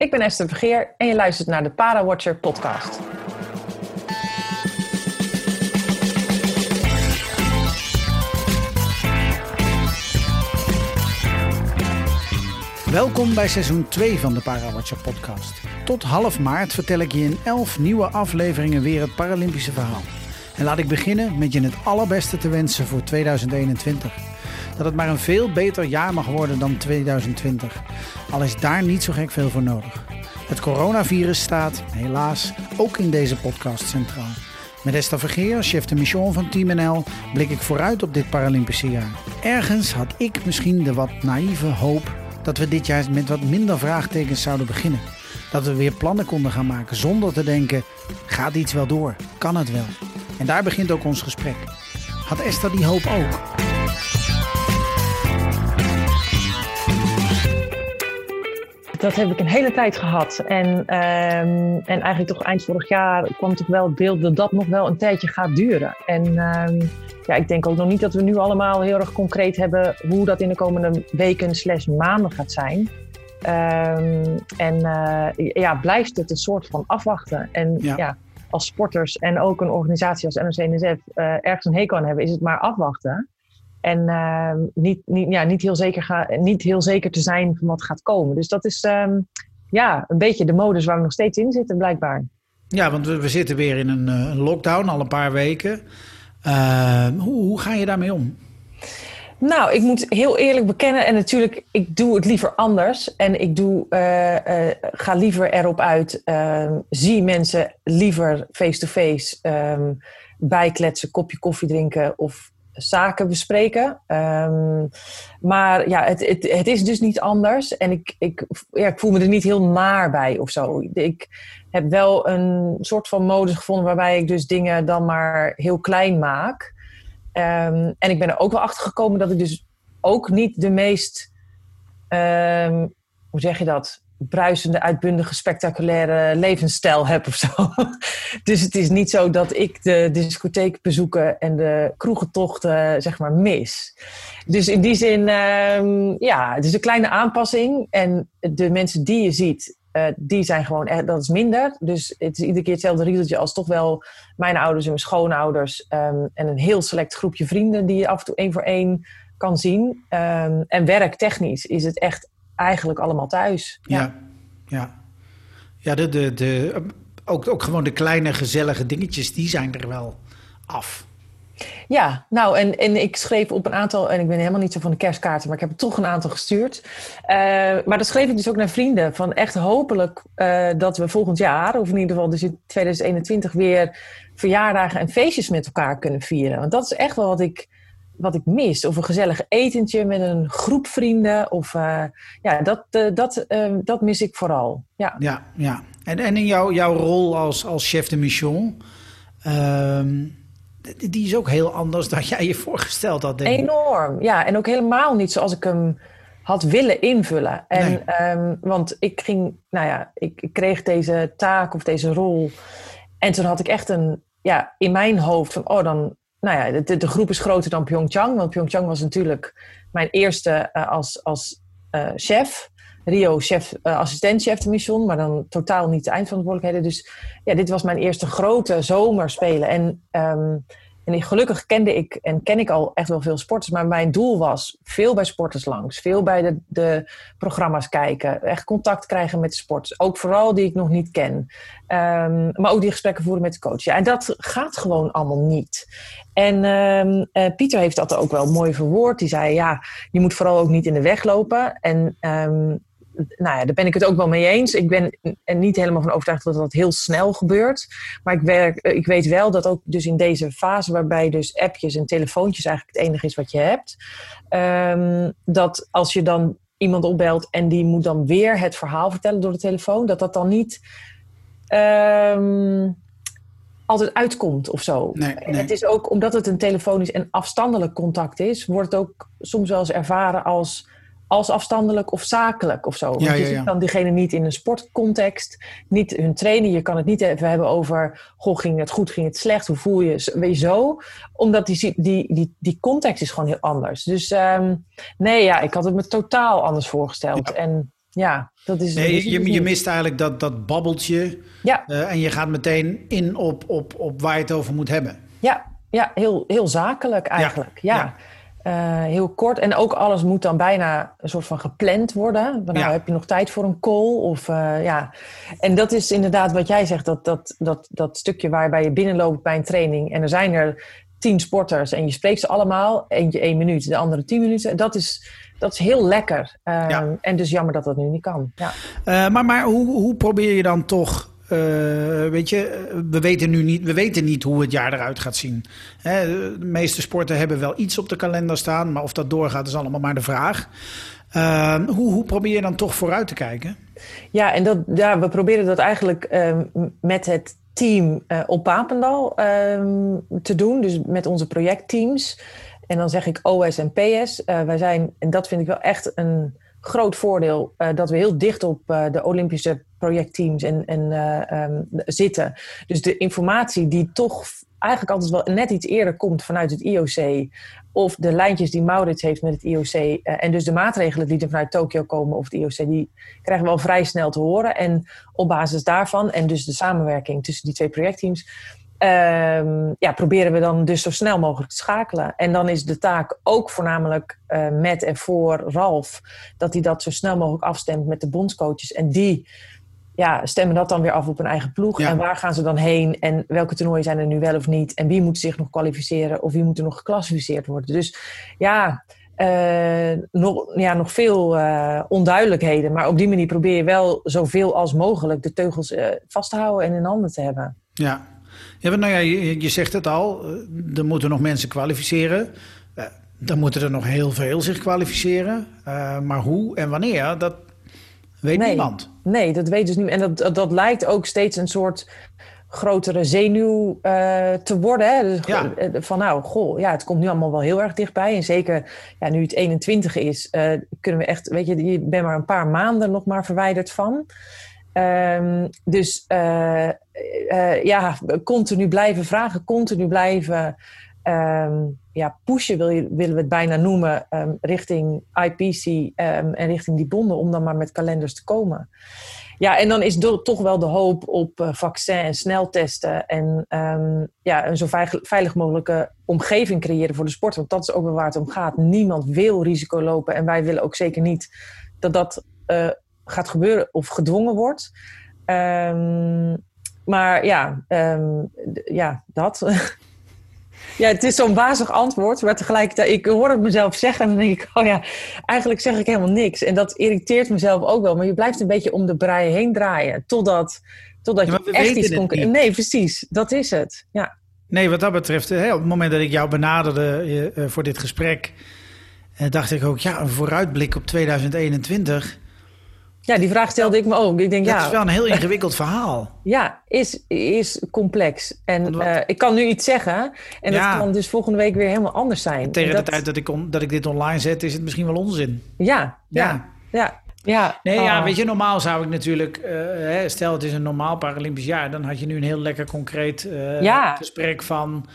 Ik ben Esther Vergeer en je luistert naar de Parawatcher podcast. Welkom bij seizoen 2 van de Parawatcher podcast. Tot half maart vertel ik je in 11 nieuwe afleveringen weer het Paralympische verhaal. En laat ik beginnen met je het allerbeste te wensen voor 2021. Dat het maar een veel beter jaar mag worden dan 2020. Al is daar niet zo gek veel voor nodig. Het coronavirus staat, helaas, ook in deze podcast centraal. Met Esther Vergeer, chef de mission van Team NL, blik ik vooruit op dit Paralympische jaar. Ergens had ik misschien de wat naïeve hoop dat we dit jaar met wat minder vraagtekens zouden beginnen. Dat we weer plannen konden gaan maken zonder te denken: gaat iets wel door? Kan het wel? En daar begint ook ons gesprek. Had Esther die hoop ook? Dat heb ik een hele tijd gehad. En, ehm, en eigenlijk toch eind vorig jaar kwam toch wel het beeld dat dat nog wel een tijdje gaat duren. En ehm, ja, ik denk ook nog niet dat we nu allemaal heel erg concreet hebben hoe dat in de komende weken slash maanden gaat zijn. Ehm, en uh, ja, blijft het een soort van afwachten. En ja. als sporters en ook een organisatie als NOC-NSF uh, ergens een hekel aan hebben, is het maar afwachten. En uh, niet, niet, ja, niet, heel zeker ga, niet heel zeker te zijn van wat gaat komen. Dus dat is um, ja, een beetje de modus waar we nog steeds in zitten, blijkbaar. Ja, want we, we zitten weer in een, een, lockdown al een paar weken. Uh, hoe, hoe ga je daarmee om? Nou, ik moet heel eerlijk bekennen, en natuurlijk, ik doe het liever anders. En ik doe, uh, uh, ga liever erop uit, uh, zie mensen liever face-to-face -face, bijkletsen, kopje koffie drinken of zaken bespreken. Um, maar ja, het, het, het, is dus niet anders. En ik, ik, ja, ik voel me er niet heel naar bij of zo. Ik heb wel een soort van modus gevonden waarbij ik dus dingen dan maar heel klein maak. Um, en ik ben er ook wel achter gekomen dat ik dus ook niet de meest, um, hoe zeg je dat? Bruisende, uitbundige, spectaculaire levensstijl heb of zo. dus het is niet zo dat ik de discotheek bezoeken en de kroegentochten zeg maar mis. Dus in die zin, um, ja, het is een kleine aanpassing. En de mensen die je ziet, uh, die zijn gewoon, dat is minder. Dus het is iedere keer hetzelfde riedeltje als toch wel mijn ouders en mijn schoonouders. Um, en een heel select groepje vrienden die je af en toe één voor één kan zien. Um, en werktechnisch is het echt eigenlijk allemaal thuis. Ja, ja. Ja, ja de, de, de, ook, ook gewoon de kleine gezellige dingetjes, die zijn er wel af. Ja, nou, en, en ik schreef op een aantal, en ik ben helemaal niet zo van de kerstkaarten, maar ik heb er toch een aantal gestuurd. Uh, maar dat schreef ik dus ook naar vrienden, van echt hopelijk uh, dat we volgend jaar, of in ieder geval dus in 2021, weer verjaardagen en feestjes met elkaar kunnen vieren. Want dat is echt wel wat ik, wat ik mis. Of een gezellig etentje met een groep vrienden. Of uh, ja, dat, uh, dat, uh, dat mis ik vooral. Ja, ja. ja. En, en in jouw, jouw rol als, als chef de mission. Ehm, die is ook heel anders dan jij je voorgesteld had. Denk ik. Enorm, ja. En ook helemaal niet zoals ik hem had willen invullen. En, nee. um, want ik ging, nou ja, ik, ik kreeg deze taak of deze rol. En toen had ik echt een, ja, in mijn hoofd van, oh, dan nou ja, de, de, groep is groter dan Pyeongchang. Want Pyeongchang was natuurlijk mijn eerste uh, als, als uh, chef. Rio, chef, uh, assistent-chef de mission, maar dan totaal niet de eindverantwoordelijkheden. Dus ja, dit was mijn eerste grote zomerspelen. En um, en gelukkig kende ik en ken ik al echt wel veel sporters. Maar mijn doel was veel bij sporters langs. Veel bij de, de programma's kijken. Echt contact krijgen met de sporters. Ook vooral die ik nog niet ken. Um, maar ook die gesprekken voeren met de coach. Ja, en dat gaat gewoon allemaal niet. En um, uh, Pieter heeft dat ook wel mooi verwoord. Die zei, ja, je moet vooral ook niet in de weg lopen. En um, nou ja, daar ben ik het ook wel mee eens. Ik ben er niet helemaal van overtuigd dat dat heel snel gebeurt. Maar ik, werk, eh, ik weet wel dat ook dus in deze fase, waarbij dus appjes en telefoontjes eigenlijk het enige is wat je hebt, um, dat als je dan iemand opbelt en die moet dan weer het verhaal vertellen door de telefoon, dat dat dan niet um, altijd uitkomt of zo. Nee, nee. Het is ook omdat het een telefonisch en afstandelijk contact is, wordt het ook soms wel eens ervaren als als afstandelijk of zakelijk of zo. Want ja, je ja, ja. ziet dan diegene niet in een sportcontext, niet hun trainen. Je kan het niet even hebben over, goh, ging het goed, ging het slecht, hoe voel je, weet je zo. Omdat die, die, die, die context is gewoon heel anders. Dus um, nee, ja, ik had het me totaal anders voorgesteld. En Ja, dat is. Nee, je, je mist eigenlijk dat, dat babbeltje. Ja. Uh, en je gaat meteen in op, op, op waar je het over moet hebben. Ja, ja heel, heel zakelijk eigenlijk. Ja. Uh, heel kort. En ook alles moet dan bijna een soort van gepland worden. Nou, ja. heb je nog tijd voor een call? Of, uh, ja. En dat is inderdaad wat jij zegt, dat, dat, dat, dat stukje waarbij je binnenloopt bij een training. En er zijn er tien sporters en je spreekt ze allemaal. Eentje één minuut, de andere tien minuten. Dat is, dat is heel lekker. Uh, En dus jammer dat dat nu niet kan. Ja. maar maar hoe, hoe probeer je dan toch weet je, we weten nu niet, we weten niet hoe het jaar eruit gaat zien. Hè, de meeste sporten hebben wel iets op de kalender staan, maar of dat doorgaat is allemaal maar de vraag. Uh, hoe, hoe probeer je dan toch vooruit te kijken? Ja, en dat, ja, we proberen dat eigenlijk uh, met het team uh, op Papendal ehm, te doen, dus met onze projectteams. En dan zeg ik OS en PS. wij zijn, en dat vind ik wel echt een groot voordeel uh, dat we heel dicht op uh, de Olympische projectteams en, en, uh, um, zitten. Dus de informatie die toch eigenlijk altijd wel net iets eerder komt vanuit het IOC. Of de lijntjes die Maurits heeft met het IOC. en dus de maatregelen die er vanuit Tokio komen of het IOC, die krijgen we al vrij snel te horen. En op basis daarvan en dus de samenwerking tussen die twee projectteams Um, ja, proberen we dan dus zo snel mogelijk te schakelen. En dan is de taak ook voornamelijk uh, met en voor Ralf, dat hij dat zo snel mogelijk afstemt met de bondscoaches. En die ja, stemmen dat dan weer af op hun eigen ploeg. En waar gaan ze dan heen? En welke toernooien zijn er nu wel of niet? En wie moet zich nog kwalificeren? Of wie moet er nog geclassificeerd worden? Dus ja, uh, nog, ja, nog veel uh, onduidelijkheden. Maar op die manier probeer je wel zoveel als mogelijk de teugels vast te houden en in handen te hebben. Ja, ja, nou ja, je, je, zegt het al, eh, er moeten nog mensen kwalificeren. Uh, dan moeten er nog heel veel zich kwalificeren. Uh, maar hoe en wanneer, dat weet niemand. Nee, dat weet dus niet. En dat, dat, dat, lijkt ook steeds een soort grotere zenuw uh, te worden. Hè? Dus ja. Van nou, goh, ja, het komt nu allemaal wel heel erg dichtbij. En zeker ja, nu het 21 is, uh, kunnen we echt, weet je, je bent maar een paar maanden nog maar verwijderd van. Um, dus uh, ja, continu blijven vragen, continu blijven um, ja, pushen, willen we het bijna noemen, um, richting IPC en richting die bonden, om dan maar met kalenders te komen. Ja, en dan is toch wel de hoop op uh, vaccin en sneltesten en ja, een zo veilig, veilig, mogelijke omgeving creëren voor de sport. Want dat is ook wel waar het om gaat. Niemand wil risico lopen en wij willen ook zeker niet dat dat gaat gebeuren of gedwongen wordt. Um, maar ja, um, ja, dat. ja, het is zo'n wazig antwoord, maar tegelijkertijd, ik hoor het mezelf zeggen en dan denk ik, oh ja, eigenlijk zeg ik helemaal niks. En dat irriteert mezelf ook wel, maar je blijft een beetje om de brei heen draaien, totdat, totdat ja, je echt iets concreet... Nee, precies, dat is het, ja. Nee, wat dat betreft, hè, op het moment dat ik jou benaderde uh, voor dit gesprek, uh, dacht ik ook, ja, een vooruitblik op 2021 ja, die vraag stelde ik me ook. Ik denk, dat ja, is wel een heel ingewikkeld verhaal. Ja, is, is complex. En uh, ik kan nu iets zeggen en ja. dat kan dus volgende week weer helemaal anders zijn. tegen dat... de tijd dat ik, on, dat ik dit online zet, is het misschien wel onzin. Ja, ja, ja. ja. Nee, ja, weet je, normaal zou ik natuurlijk, uh, stel het is een normaal Paralympisch jaar, dan had je nu een heel lekker concreet ja. gesprek van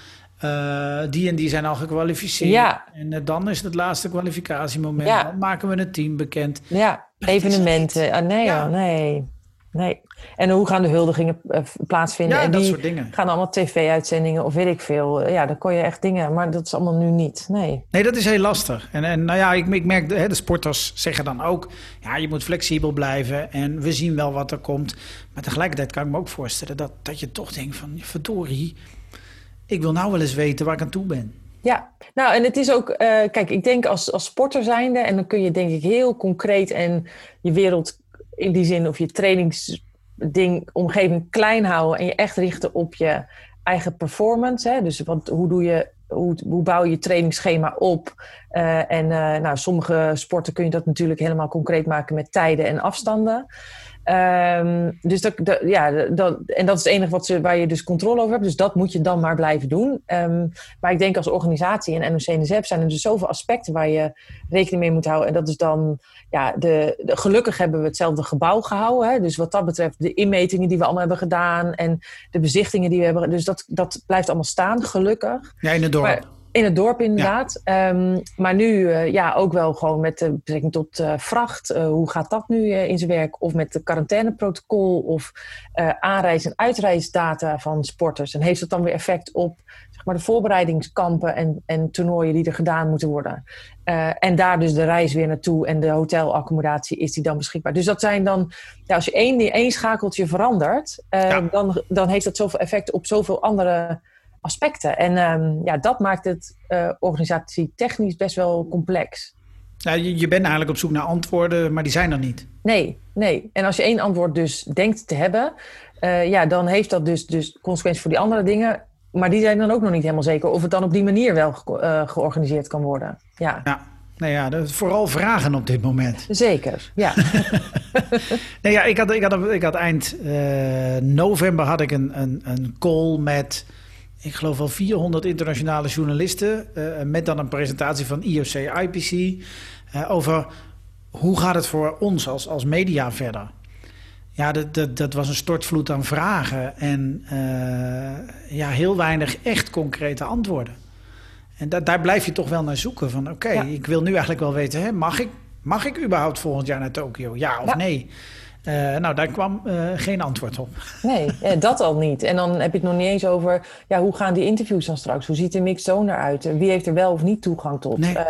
uh, die en die zijn al gekwalificeerd. Ja. En uh, dan is het laatste kwalificatiemoment. Ja. Dan maken we het team bekend. Ja, evenementen. Ah, nee, ja. oh, nee. Nee. En hoe gaan de huldigingen plaatsvinden? Ja, en dat die soort dingen. gaan allemaal tv-uitzendingen of weet ik veel. Ja, dan kon je echt dingen, maar dat is allemaal nu niet. Nee. Nee, dat is heel lastig. En, en nou ja, ik, ik merk, hè, de sporters zeggen dan ook... ja, je moet flexibel blijven en we zien wel wat er komt. Maar tegelijkertijd kan ik me ook voorstellen dat, dat je toch denkt van... verdorie, ik wil nou wel eens weten waar ik aan toe ben. Ja, nou en het is ook, uh, kijk, ik denk als, als sporter zijnde, en dan kun je denk ik heel concreet en je wereld in die zin of je trainingsding, omgeving klein houden en je echt richten op je eigen performance. Hè? Dus wat, hoe doe je hoe, hoe, bouw je je trainingsschema op? Uh, en uh, nou, sommige sporten kun je dat natuurlijk helemaal concreet maken met tijden en afstanden. Um, dus dat, dat, ja, dat, en dat is het enige wat ze, waar je dus controle over hebt. Dus dat moet je dan maar blijven doen. Um, maar ik denk als organisatie en NOC-NSF zijn er dus zoveel aspecten waar je rekening mee moet houden. En dat is dan, ja, de, de gelukkig hebben we hetzelfde gebouw gehouden. Hè? Dus wat dat betreft de inmetingen die we allemaal hebben gedaan en de bezichtingen die we hebben. Dus dat, dat blijft allemaal staan, gelukkig. Ja, in het dorp. Maar, In het dorp inderdaad. Ehm, maar nu uh, ja, ook wel gewoon met de betrekking tot uh, vracht. Uh, hoe gaat dat nu in zijn werk? Of met de quarantaineprotocol of aanreis- en uitreisdata van sporters. En heeft dat dan weer effect op zeg maar, de voorbereidingskampen en, en toernooien die er gedaan moeten worden? en daar dus de reis weer naartoe en de hotelaccommodatie, is die dan beschikbaar? Dus dat zijn dan, ja, als je één, één schakeltje verandert, ja. dan, dan heeft dat zoveel effect op zoveel andere aspecten. En um, ja, dat maakt het uh, organisatie technisch best wel complex. Ja, je, je bent eigenlijk op zoek naar antwoorden, maar die zijn er niet. Nee, nee. En als je één antwoord dus denkt te hebben, uh, ja, dan heeft dat dus, dus consequenties voor die andere dingen. Maar die zijn dan ook nog niet helemaal zeker of het dan op die manier wel ge uh, georganiseerd kan worden. Ja. ja. Nou ja, vooral vragen op dit moment. Zeker, ja. nee, ja ik, had, ik, had, ik had eind november had ik een, een, een call met ik geloof wel 400 internationale journalisten. Uh, met dan een presentatie van IOC IPC. Uh, over hoe gaat het voor ons als, als media verder. Ja, dat, dat, dat was een stortvloed aan vragen. En uh, ja, heel weinig echt concrete antwoorden. En da daar blijf je toch wel naar zoeken. Van oké, okay, ja. ik wil nu eigenlijk wel weten... Hè, mag, ik, mag ik überhaupt volgend jaar naar Tokio? Ja of ja. nee? Uh, nou, daar kwam uh, geen antwoord op. Nee, eh, dat al niet. En dan heb je het nog niet eens over... Ja, hoe gaan die interviews dan straks? Hoe ziet de mixzone eruit? Wie heeft er wel of niet toegang tot? Nee. Uh,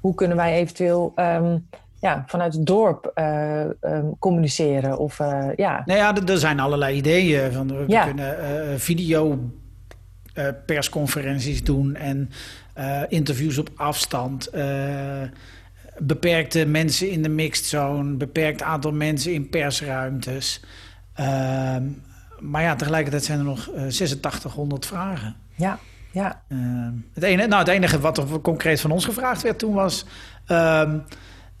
hoe kunnen wij eventueel... Um, ja, vanuit het dorp um, communiceren? Of, ja. Nou ja, er zijn allerlei ideeën. Van, we ja. kunnen video persconferenties doen... en interviews op afstand beperkte mensen in de mixed zone, beperkt aantal mensen in persruimtes. Uh, maar ja, tegelijkertijd zijn er nog uh, 8600 vragen. Ja, ja. Uh, het, enige, nou, het enige wat er concreet van ons gevraagd werd toen was...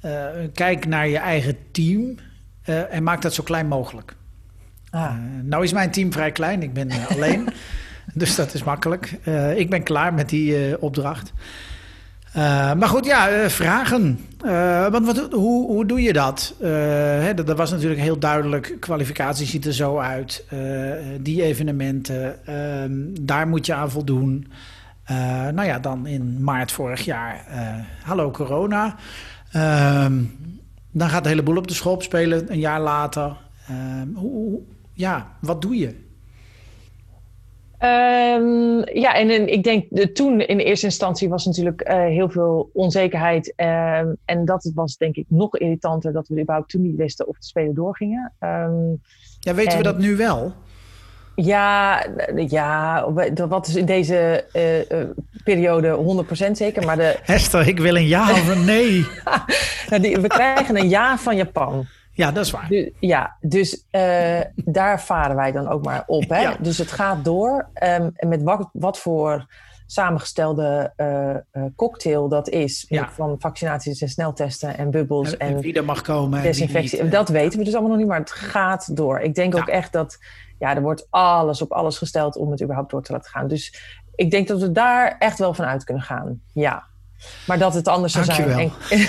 Uh, kijk naar je eigen team eh, en maak dat zo klein mogelijk. Ah. nou is mijn team vrij klein, ik ben alleen. dus dat is makkelijk. ik ben klaar met die opdracht. Uh, maar goed, ja, uh, vragen. Uh, want wat, hoe, hoe doe je dat? Hè, dat? dat? was natuurlijk heel duidelijk. Kwalificatie ziet er zo uit. die evenementen, ehm, daar moet je aan voldoen. nou ja, dan in maart vorig jaar. hallo corona. Ehm, dan gaat de hele boel op de schop spelen een jaar later. Ehm, hoe, ja, wat doe je? Um, ja, en, en, ik denk de, toen in de eerste instantie was natuurlijk uh, heel veel onzekerheid. Um, en dat was denk ik nog irritanter dat we überhaupt toen niet wisten of de Spelen doorgingen. Um, ja, weten en, we dat nu wel? Ja, ja, wat is in deze uh, uh, periode 100% zeker. Maar de... Esther, ik wil een ja of een nee. nou, die, we krijgen een ja van Japan. Ja, dat is waar. Dus, ja, dus uh, daar varen wij dan ook maar op. Hè? Ja. Dus het gaat door. Um, en met wat, wat voor samengestelde uh, uh, cocktail dat is. Ja. Van vaccinaties en sneltesten en bubbels. En, en wie er mag komen. Desinfectie. Niet, dat weten we dus allemaal nog niet, maar het gaat door. Ik denk ja. ook echt dat ja, er wordt alles op alles gesteld om het überhaupt door te laten gaan. Dus ik denk dat we daar echt wel van uit kunnen gaan. Ja. Maar dat het anders zou zijn. En,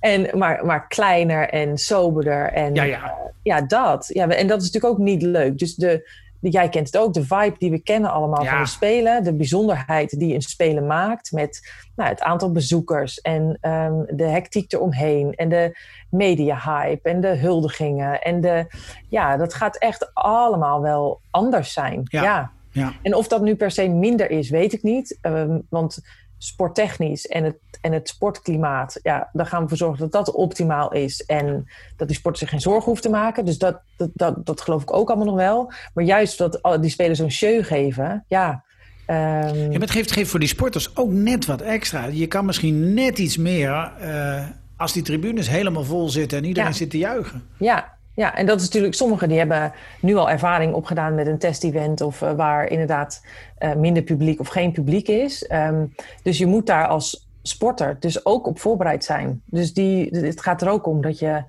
en, maar, maar kleiner en soberder. En, ja, ja. Ja, dat. Ja, en dat is natuurlijk ook niet leuk. Dus de, de, jij kent het ook, de vibe die we kennen allemaal ja. van de Spelen. De bijzonderheid die een Spelen maakt met nou, het aantal bezoekers. En um, de hectiek eromheen. En de media-hype. En de huldigingen. En de, ja, dat gaat echt allemaal wel anders zijn. Ja. ja. ja. En of dat nu per se minder is, weet ik niet. Um, want sporttechnisch en het, en het sportklimaat, ja, daar gaan we voor zorgen dat dat optimaal is. En dat die sporters zich geen zorgen hoeft te maken. Dus dat, dat, dat, dat geloof ik ook allemaal nog wel. Maar juist dat die spelers zo'n show geven, ja. Um... ja maar het geeft, geeft voor die sporters ook net wat extra. Je kan misschien net iets meer uh, als die tribunes helemaal vol zitten en iedereen ja. zit te juichen. Ja, ja, en dat is natuurlijk, sommigen die hebben nu al ervaring opgedaan met een test-event of uh, waar inderdaad uh, minder publiek of geen publiek is. Um, dus je moet daar als sporter dus ook op voorbereid zijn. Dus die, het gaat er ook om dat je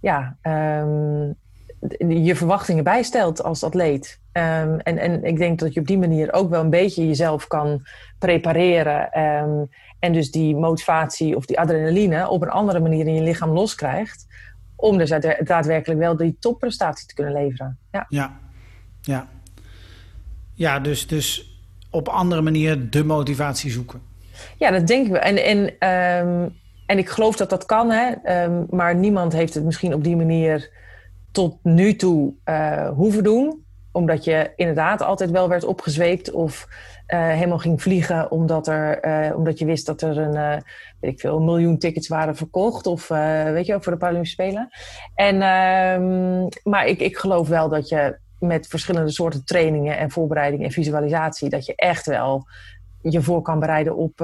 ja, um, je verwachtingen bijstelt als atleet. Um, en, en ik denk dat je op die manier ook wel een beetje jezelf kan prepareren. en dus die motivatie of die adrenaline op een andere manier in je lichaam loskrijgt om dus daadwerkelijk wel die topprestatie te kunnen leveren. Ja, ja. Ja, ja dus, dus op andere manier de motivatie zoeken. Ja, dat denk ik wel. En, en, ehm, en ik geloof dat dat kan, hè? Ehm, maar niemand heeft het misschien op die manier tot nu toe uh, hoeven doen. Omdat je inderdaad altijd wel werd opgezweept of uh, helemaal ging vliegen omdat, er, uh, omdat je wist dat er een, weet ik veel, een miljoen tickets waren verkocht. Of weet je, voor de Paralympische Spelen. En, um, maar ik, ik geloof wel dat je met verschillende soorten trainingen en voorbereiding en visualisatie, dat je echt wel je voor kan bereiden op,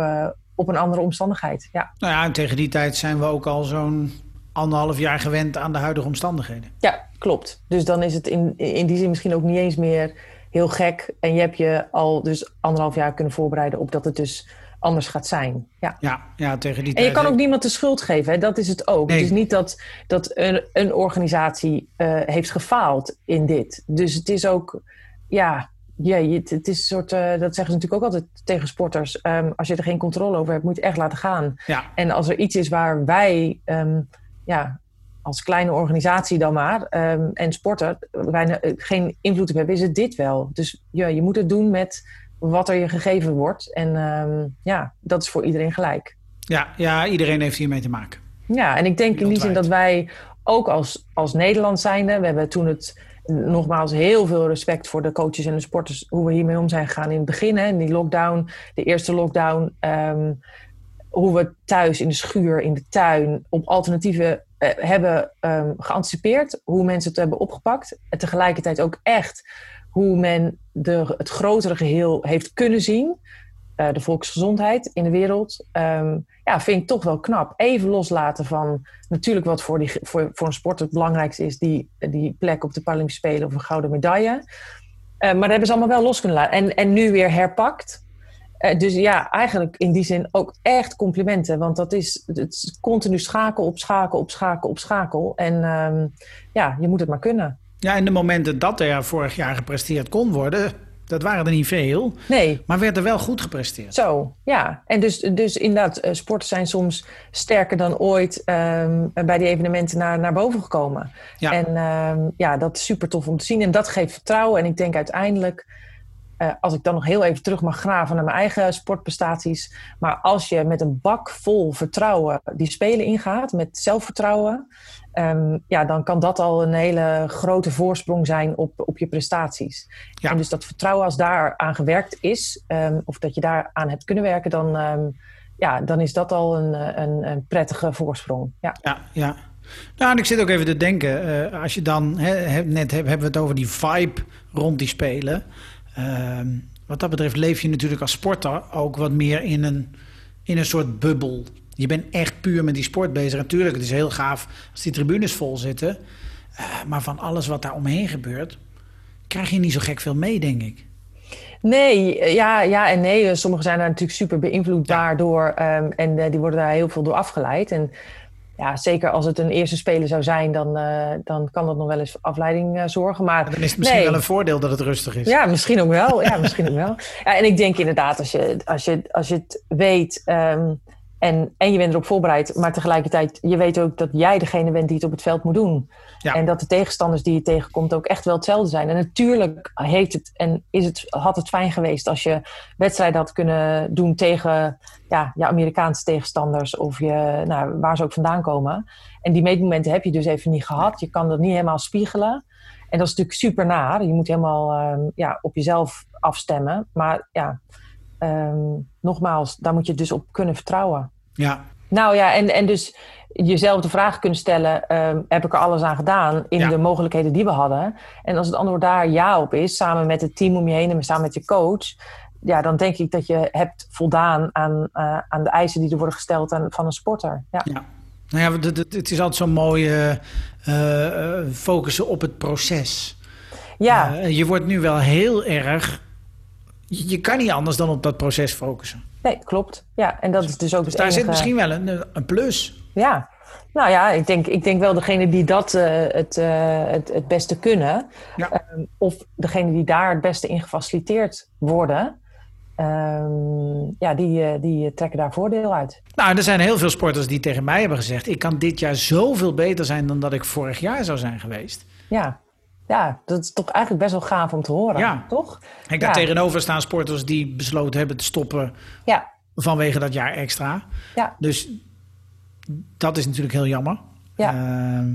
op een andere omstandigheid. Ja. Nou ja, en tegen die tijd zijn we ook al zo'n anderhalf jaar gewend aan de huidige omstandigheden. Ja, klopt. Dus dan is het in, in die zin misschien ook niet eens meer heel gek. En je hebt je al dus anderhalf jaar kunnen voorbereiden op dat het dus anders gaat zijn. Ja, ja, ja tegen die En je kan ook niemand de schuld geven, hè? dat is het ook. Het is niet dat, dat een, een organisatie uh, heeft gefaald in dit. Dus het is ook, ja, ja het, het is een soort, uh, dat zeggen ze natuurlijk ook altijd tegen sporters. Um, als je er geen controle over hebt, moet je het echt laten gaan. Ja. En als er iets is waar wij, um, ja, als kleine organisatie dan maar, um, en sporter, bijna geen invloed op hebben, is het dit wel. Dus ja, je moet het doen met wat er je gegeven wordt. En um, ja, dat is voor iedereen gelijk. Ja, ja, iedereen heeft hiermee te maken. Ja, en ik denk in die zin dat wij ook als, als Nederland zijnde, we hebben toen het nogmaals heel veel respect voor de coaches en de sporters, hoe we hiermee om zijn gegaan in het begin, hè, in die lockdown, de eerste lockdown. Um, hoe we thuis in de schuur, in de tuin, op alternatieven uh, hebben um, geanticipeerd. Hoe mensen het hebben opgepakt. En tegelijkertijd ook echt hoe men de, het grotere geheel heeft kunnen zien. Uh, de volksgezondheid in de wereld. Um, ja, vind ik toch wel knap. Even loslaten van natuurlijk wat voor, die, voor, voor een sport het belangrijkste is. Die, die plek op de Paralympische Spelen of een gouden medaille. Uh, maar dat hebben ze allemaal wel los kunnen laten. En, en nu weer herpakt. Uh, dus ja, eigenlijk in die zin ook echt complimenten. Want dat is, het is continu schakel op schakel op schakel op schakel. En um, ja, je moet het maar kunnen. Ja, en de momenten dat er vorig jaar gepresteerd kon worden, dat waren er niet veel. Nee. Maar werd er wel goed gepresteerd. Zo, ja. En dus, dus inderdaad, sporters zijn soms sterker dan ooit um, bij die evenementen naar, naar boven gekomen. Ja. En um, ja, dat is super tof om te zien. En dat geeft vertrouwen. En ik denk uiteindelijk, uh, als ik dan nog heel even terug mag graven naar mijn eigen sportprestaties. Maar als je met een bak vol vertrouwen die spelen ingaat, met zelfvertrouwen. Um, ja, dan kan dat al een hele grote voorsprong zijn op, op je prestaties. Ja. En dus dat vertrouwen, als daar aan gewerkt is, um, of dat je daar aan hebt kunnen werken, dan, um, ja, dan is dat al een, een, een prettige voorsprong. Ja, ja. ja. Nou, en ik zit ook even te denken, uh, als je dan, he, net heb, hebben we het over die vibe rond die spelen. Wat dat betreft leef je natuurlijk als sporter ook wat meer in een, in een soort bubbel. Je bent echt puur met die sport bezig. Natuurlijk, het is heel gaaf als die tribunes vol zitten. Uh, maar van alles wat daar omheen gebeurt, krijg je niet zo gek veel mee, denk ik. Nee, ja, ja en nee. Sommigen zijn daar natuurlijk super beïnvloedbaar ja. door. Um, en uh, die worden daar heel veel door afgeleid. En ja, zeker als het een eerste speler zou zijn, dan, uh, dan kan dat nog wel eens afleiding uh, zorgen. Maar dan is het misschien nee. wel een voordeel dat het rustig is. Ja, misschien ook wel. Ja, misschien ook wel. Ja, en ik denk inderdaad, als je, als je, als je het weet. Um, en, en je bent erop voorbereid, maar tegelijkertijd, je weet ook dat jij degene bent die het op het veld moet doen. Ja. En dat de tegenstanders die je tegenkomt ook echt wel hetzelfde zijn. En natuurlijk heeft het en is het, had het fijn geweest als je wedstrijden had kunnen doen tegen ja, je Amerikaanse tegenstanders of je, nou, waar ze ook vandaan komen. En die meetmomenten heb je dus even niet gehad. Je kan dat niet helemaal spiegelen. En dat is natuurlijk super naar. Je moet helemaal um, ja, op jezelf afstemmen. Maar ja, um, nogmaals, daar moet je dus op kunnen vertrouwen. Ja. Nou ja, en, en dus jezelf de vraag kunnen stellen: um, heb ik er alles aan gedaan in Ja. de mogelijkheden die we hadden? En als het antwoord daar ja op is, samen met het team om je heen en samen met je coach, ja, dan denk ik dat je hebt voldaan aan, uh, aan de eisen die er worden gesteld aan, van een sporter. Ja. Ja. Nou ja, het, is altijd zo mooi eh, eh, eh, focussen op het proces. Ja. Eh, je wordt nu wel heel erg. Je, je kan niet anders dan op dat proces focussen. nee, klopt. Ja, en dat is dus ook Dus daar zit misschien wel een, een plus. Ja, nou ja, ik denk, ik denk wel degene die dat uh, het, uh, het, het beste kunnen, Ja. um, of degene die daar het beste in gefaciliteerd worden, um, ja, die, uh, die trekken daar voordeel uit. Nou, er zijn heel veel sporters die tegen mij hebben gezegd: ik kan dit jaar zoveel beter zijn dan dat ik vorig jaar zou zijn geweest. Ja, ja, dat is toch eigenlijk best wel gaaf om te horen, Ja. toch? Kijk, daar Ja. tegenover staan sporters die besloten hebben te stoppen Ja, vanwege dat jaar extra. ja, Dus dat is natuurlijk heel jammer. Ja. Ehm,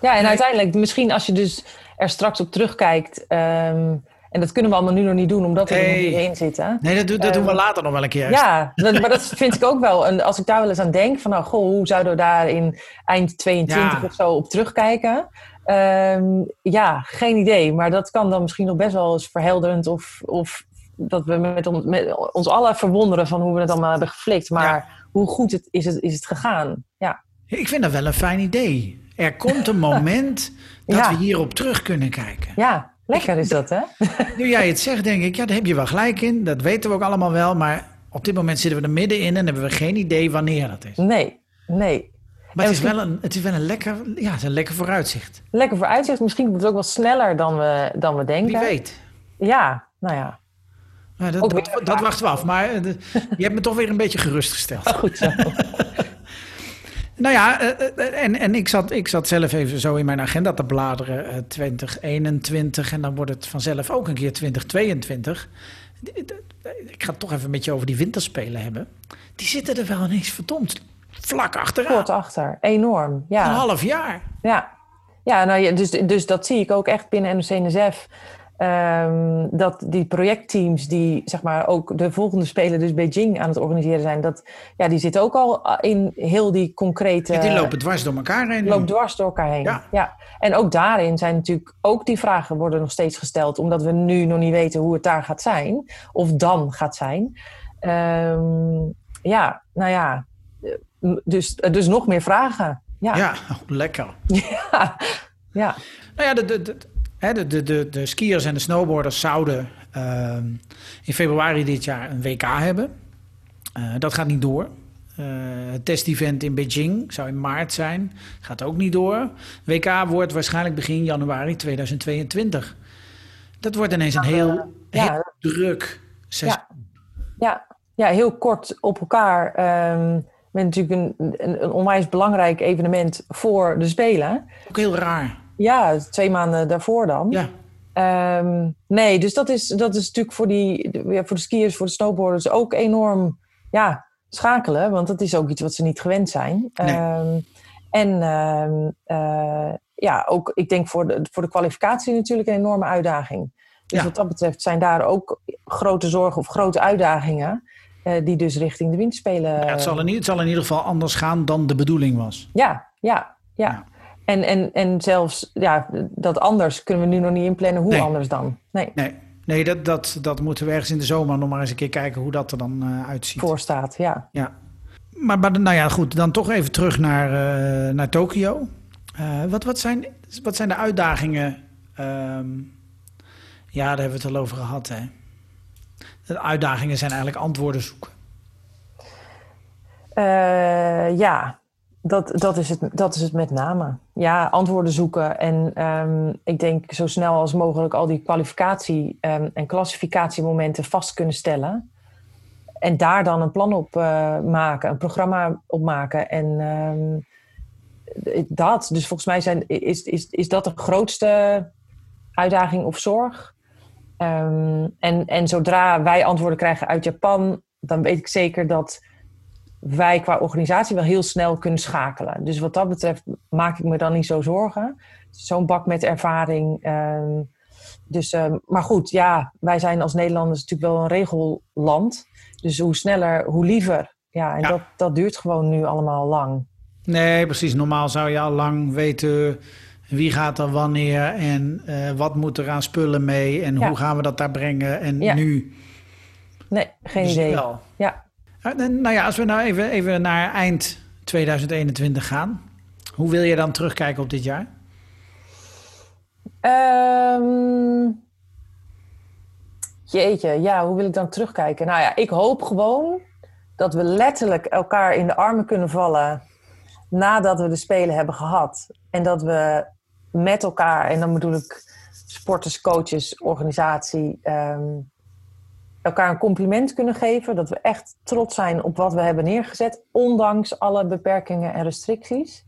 ja en uiteindelijk, misschien als je dus er straks op terugkijkt... ehm, en dat kunnen we allemaal nu nog niet doen, omdat we er nog niet in zitten. nee, dat, doen- dat doen we Ehm, later nog wel een keer. Ja, dat, maar dat vind ik ook wel. En als ik daar wel eens aan denk, van nou, goh, hoe zouden we daar in eind 22 Ja. of zo op terugkijken? Ehm, ja, geen idee. Maar dat kan dan misschien nog best wel eens verhelderend of, of dat we met, on- met ons allen verwonderen van hoe we het allemaal hebben geflikt. Maar hoe goed het, is, het, is het gegaan? Ja, Ik vind dat wel een fijn idee. Er komt een moment dat we hierop terug kunnen kijken. ja lekker is dat, hè? Nu jij het zegt, denk ik, ja, daar heb je wel gelijk in. Dat weten we ook allemaal wel. Maar op dit moment zitten we er middenin en hebben we geen idee wanneer dat is. Nee, nee. Maar het is wel een, het is wel een, lekker, ja, het is een lekker vooruitzicht. Lekker vooruitzicht. Misschien wordt het ook wel sneller dan we, dan we denken. Wie weet. Ja, nou ja. Nou, dat, dat, wachten we af. Maar eh, de- je hebt me toch weer een beetje gerustgesteld. Goed zo. Nou ja, eh, eh, en, en ik, zat, ik zat zelf even zo in mijn agenda te bladeren. eh, 2021 en dan wordt het vanzelf ook een keer 2022. Ik ga het toch even met je over die winterspelen hebben. Die zitten er wel ineens verdomd vlak achteraan. Kort achter. Enorm. Ja. Een half jaar. Ja, ja nou, ja dus, dus dat zie ik ook echt binnen NOC-NSF. Ehm, dat die projectteams die zeg maar ook de volgende spelen, dus Beijing, aan het organiseren zijn, dat, ja, die zitten ook al in heel die concrete. Ja, die lopen dwars door elkaar heen. loopt dwars door elkaar heen. Ja. En ook daarin zijn natuurlijk ook die vragen worden nog steeds gesteld, omdat we nu nog niet weten hoe het daar gaat zijn, of dan gaat zijn. Ehm, ja, nou ja, eh, dus, dus nog meer vragen. Ja, Ja, lekker. ja. ja. Nou ja, de, de, de, hè, de, de, de, de skiers en de snowboarders zouden ehm, in februari dit jaar een WK hebben. Eh, dat gaat niet door. Eh, het testevent in Beijing zou in maart zijn. Gaat ook niet door. WK wordt waarschijnlijk begin januari 2022. Dat wordt ineens een heel, Ja. heel druk seizoen. Ja, ja, heel kort op elkaar. ehm met natuurlijk een, een, een onwijs belangrijk evenement voor de Spelen. Ook heel raar. Ja, twee maanden daarvoor dan. Ja, Ehm, nee, dus dat is, dat is natuurlijk voor, die, ja, voor de skiers, voor de snowboarders ook enorm ja, schakelen. Want dat is ook iets wat ze niet gewend zijn. Nee. Ehm, en ehm, eh, ja, ook ik denk voor de, voor de kwalificatie natuurlijk een enorme uitdaging. Dus Ja. wat dat betreft zijn daar ook grote zorgen of grote uitdagingen. eh, die dus richting de winterspelen. Ja, het, zal in, ieder- het zal in ieder geval anders gaan dan de bedoeling was. Ja, ja, ja. Ja. En, en, en zelfs ja, dat anders kunnen we nu nog niet inplannen. Hoe Nee. anders dan? Nee, Nee, nee dat, dat, dat moeten we ergens in de zomer nog maar eens een keer kijken hoe dat er dan eh, uitziet. voor staat. Ja. Ja. Maar, maar nou ja, goed, dan toch even terug naar, eh, naar Tokio. Eh, wat, wat, zijn, wat zijn de uitdagingen? Ehm, ja, daar hebben we het al over gehad. Hè? De uitdagingen zijn eigenlijk antwoorden zoeken. Ja, dat, dat, is het, dat is het met name. Ja, antwoorden zoeken. En ehm, ik denk zo snel als mogelijk al die kwalificatie- ehm, en klassificatiemomenten vast kunnen stellen. En daar dan een plan op eh, maken, een programma op maken. En ehm, dat, dus volgens mij zijn, is, is, is dat de grootste uitdaging of zorg. En, en zodra wij antwoorden krijgen uit Japan, dan weet ik zeker dat wij qua organisatie wel heel snel kunnen schakelen. Dus wat dat betreft maak ik me dan niet zo zorgen. Zo'n bak met ervaring. ehm, dus, ehm, maar goed, ja, wij zijn als Nederlanders natuurlijk wel een regelland. Dus hoe sneller, hoe liever. Ja, en Ja. Dat, dat duurt gewoon nu allemaal lang. Nee, precies. Normaal zou je al lang weten wie gaat er wanneer en eh, wat moet er aan spullen mee en Ja. hoe gaan we dat daar brengen. En Ja. nu Nee, geen dus idee. wel. Ja. Uh, Nou ja, als we nou even, even naar eind 2021 gaan. Hoe wil je dan terugkijken op dit jaar? Ehm, jeetje, ja, hoe wil ik dan terugkijken? Nou ja, ik hoop gewoon dat we letterlijk elkaar in de armen kunnen vallen nadat we de Spelen hebben gehad. En dat we met elkaar, en dan bedoel ik sporters, coaches, organisatie, ehm, elkaar een compliment kunnen geven. Dat we echt trots zijn op wat we hebben neergezet, ondanks alle beperkingen en restricties.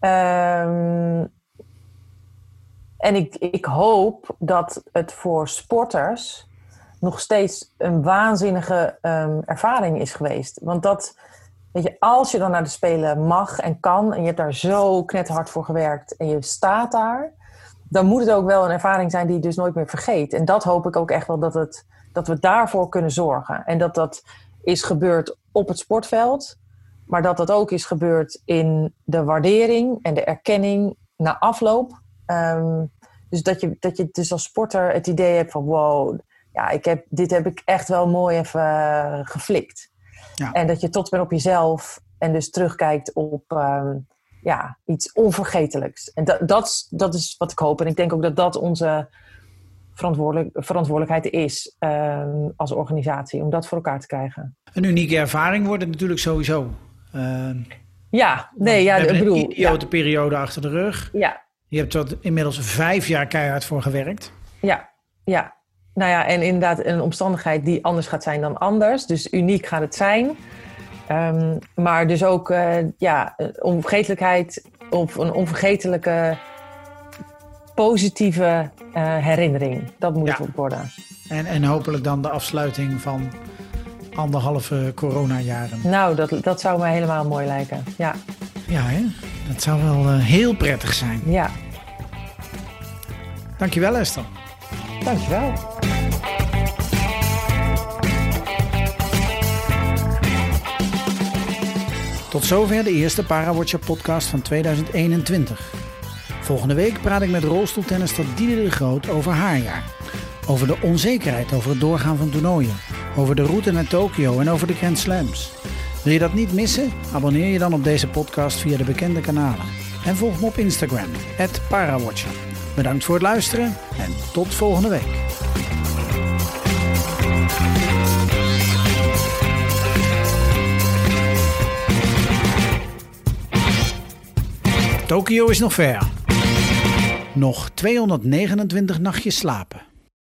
Ehm en ik, ik hoop dat het voor sporters nog steeds een waanzinnige um, ervaring is geweest. Want dat, weet je, als je dan naar de Spelen mag en kan en je hebt daar zo knetterhard voor gewerkt en je staat daar, dan moet het ook wel een ervaring zijn die je dus nooit meer vergeet. En dat hoop ik ook echt wel dat, het, dat we daarvoor kunnen zorgen. En dat dat is gebeurd op het sportveld, maar dat dat ook is gebeurd in de waardering en de erkenning na afloop. Um, dus dat je, dat je dus als sporter het idee hebt van wow, ja, ik heb, dit heb ik echt wel mooi even uh, geflikt. Ja. En dat je trots bent op jezelf en dus terugkijkt op um, ja, iets onvergetelijks. En dat, dat, dat is wat ik hoop. En ik denk ook dat dat onze verantwoordelijk, verantwoordelijkheid is um, als organisatie, om dat voor elkaar te krijgen. Een unieke ervaring wordt het natuurlijk sowieso. Uh, ja, nee, ja, ik bedoel. Een idiote ja. periode achter de rug. Ja. Je hebt er inmiddels vijf jaar keihard voor gewerkt. Ja, ja. Nou ja, en inderdaad een omstandigheid die anders gaat zijn dan anders. Dus uniek gaat het zijn. Um, maar dus ook uh, ja, onvergetelijkheid of een onvergetelijke positieve uh, herinnering. Dat moet ja. het worden. En, en hopelijk dan de afsluiting van anderhalve coronajaren. Nou, dat, dat zou mij helemaal mooi lijken. Ja, ja hè? dat zou wel uh, heel prettig zijn. Ja. Dankjewel Esther. Dankjewel. Tot zover de eerste Parawatcher podcast van 2021. Volgende week praat ik met rolstoeltennister Diede de Groot over haar jaar. Over de onzekerheid over het doorgaan van toernooien. Over de route naar Tokio en over de Grand Slams. Wil je dat niet missen? Abonneer je dan op deze podcast via de bekende kanalen. En volg me op Instagram, Parawatcher. Bedankt voor het luisteren en tot volgende week. Tokio is nog ver. Nog 229 nachtjes slapen.